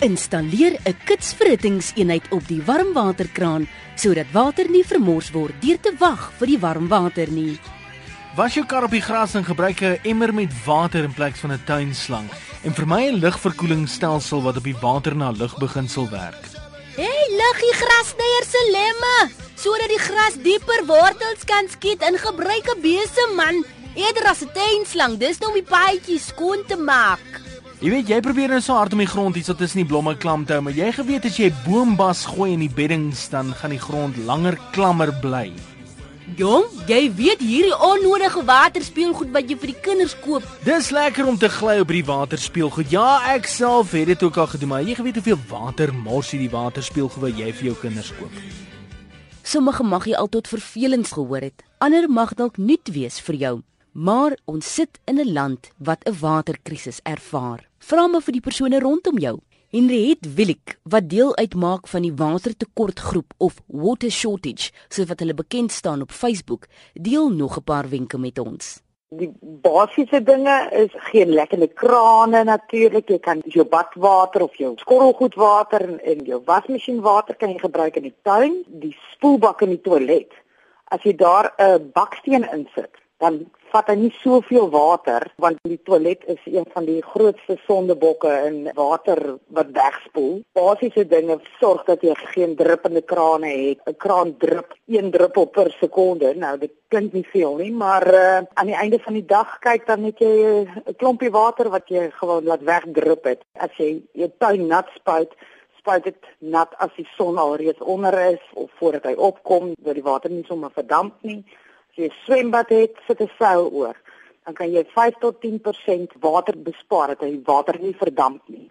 Installeer 'n kitsverhittingseenheid op die warmwaterkraan sodat water nie vermors word deur te wag vir die warm water nie. Was jou kar op die gras en gebruik 'n emmer met water in plaas van 'n tuinslang en vermy 'n lugverkoelingsstelsel wat op die water na lugbeginsel werk. Hey, liggie grasnyer se lemme, sodat die gras dieper wortels kan skiet en gebruik 'n besem man eerder as 'n tuinslang. Dis nou om die paadjies skoon te maak. Jy weet jy probeer nou so hard om die grond hier so tussen die blomme klam te hou, maar jy geweet as jy boombas gooi in die beddings dan gaan die grond langer klammer bly. Jong, jy weet hierdie onnodige waterspeelgoed wat jy vir die kinders koop. Dis lekker om te gly op die waterspeelgoed. Ja, ek self het dit ook al gedoen, maar jy geweet hoeveel water mors hierdie waterspeelgoed wat jy vir jou kinders koop. Sommige mag jy al tot vervelings gehoor het, ander mag dalk nuut wees vir jou. Maar ons sit in 'n land wat 'n waterkrisis ervaar. Vra maar vir die persone rondom jou. Henriette Willik, wat deel uitmaak van die watertekortgroep of Water Shortage, soos wat hulle bekend staan op Facebook, deel nog 'n paar wenke met ons. Die basiese dinge is geen lekkende krane natuurlik. Jy kan jou badwater of jou skorrelgoedwater en, en jou wasmasjienwater kan jy gebruik in die tuin, die spoelbak in die toilet. As jy daar 'n baksteen insit, dan vat hy nie soveel water want die toilet is een van die grootste sondebokke in water wat wegspoel. Basiese dinge sorg dat jy geen druppende krane het. 'n Kraan drup 1 druppel per sekonde. Nou dit klink nie veel nie, maar uh, aan die einde van die dag kyk dan net jy eh, 'n uh, klompie water wat jy gewoon laat wegdrup het. As jy jou tuin nat spuit spuit dit nat as die son alreeds onder is of voordat hy opkom, dat die water nie sommer verdamp nie jy swembad het, sit 'n seil oor. Dan kan jy 5 tot 10% water bespaar dat die water nie verdamp nie.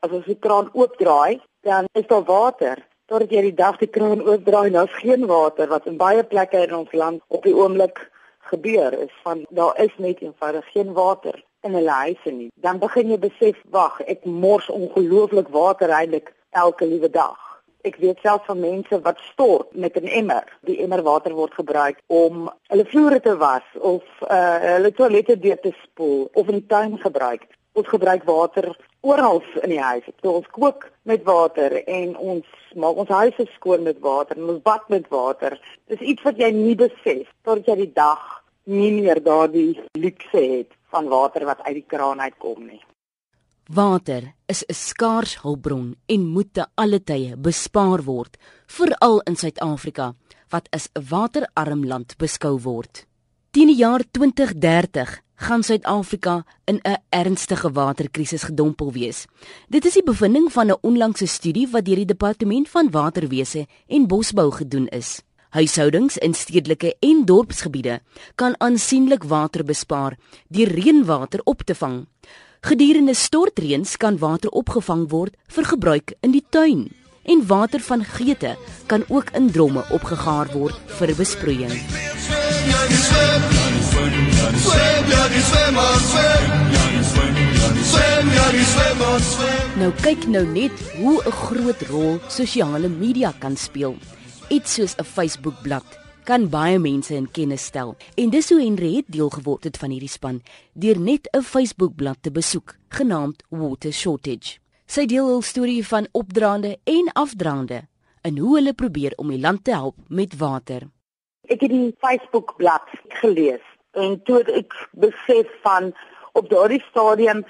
As ons die kraan oopdraai, dan is daar water. Totdat jy die dag die kraan oopdraai, nou is geen water wat in baie plekke in ons land op die oomblik gebeur is van daar is net eenvoudig geen water in hulle huise nie. Dan begin jy besef, wag, ek mors ongelooflik water eintlik elke liewe dag. Ek weet self van mense wat stort met 'n emmer. Die emmer water word gebruik om hulle vloere te was of uh hulle toilette deur te spoel of in die tuin gebruik. Ons gebruik water oral in die huis. So ons kook met water en ons maak ons huise skoon met water en ons bad met water. Dis iets wat jy nie besef tot jy die dag nie meer daardie luukse het van water wat uit die kraan uitkom nie. Water is 'n skaars hulpbron en moet te alle tye bespaar word, veral in Suid-Afrika wat as 'n waterarm land beskou word. Teen die jaar 2030 gaan Suid-Afrika in 'n ernstige waterkrisis gedompel wees. Dit is die bevinding van 'n onlangse studie wat deur die Departement van Waterwese en Bosbou gedoen is. Huishoudings in stedelike en dorpsgebiede kan aansienlik water bespaar deur reënwater op te vang. Gedurende stortreëns kan water opgevang word vir gebruik in die tuin en water van geete kan ook in dromme opgegaar word vir besproeiing. Nou kyk nou net hoe 'n groot rol sosiale media kan speel. Iets soos 'n Facebook-blad kan baie mense in kennis stel. En dis hoe Henry het deel geword het van hierdie span deur net 'n Facebook-blad te besoek genaamd Water Shortage. Sy deel hul storie van opdraande en afdraande en hoe hulle probeer om die land te help met water. Ek het die Facebook-blad gelees en toe ek besef van op daardie stadium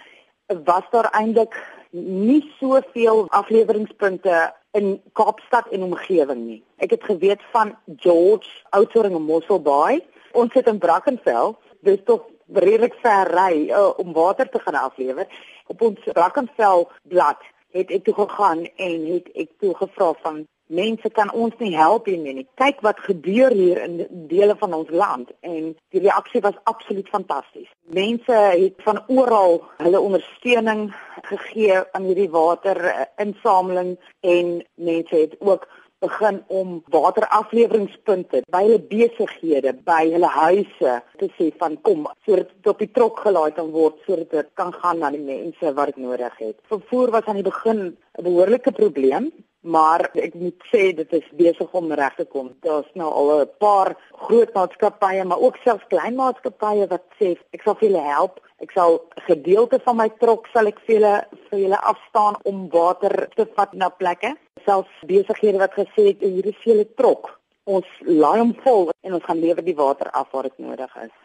was daar eintlik nie soveel afleweringspunte in Kaapstad en omgewing nie. Ek het geweet van George Outering en Mosselbaai. Ons sit in Brackenfell. Dis tog redelik ver ry uh, om water te gaan aflewer. Op ons Brackenfell blad het ek toe gegaan en het ek toe gevra van mense kan ons nie help hier nie. Kyk wat gebeur hier in dele van ons land en die reaksie was absoluut fantasties. Mense het van oral hulle ondersteuning gegee aan hierdie waterinsameling en mense het ook begin om waterafleweringspunte by hulle besighede, by hulle huise te sê van kom sodat dit op die trok gelaai kan word sodat dit kan gaan na die mense wat dit nodig het. Vervoer was aan die begin 'n behoorlike probleem maar ek moet sê dit is besig om reg te kom. Daar's nou al 'n paar groot maatskappye, maar ook selfs klein maatskappye wat sê ek sal vir julle help. Ek sal gedeelte van my trok sal ek vir julle vir julle afstaan om water te vat na plekke. Selfs besighede wat gesê het hier is julle trok. Ons laai hom vol en ons gaan lewer die water af waar dit nodig is.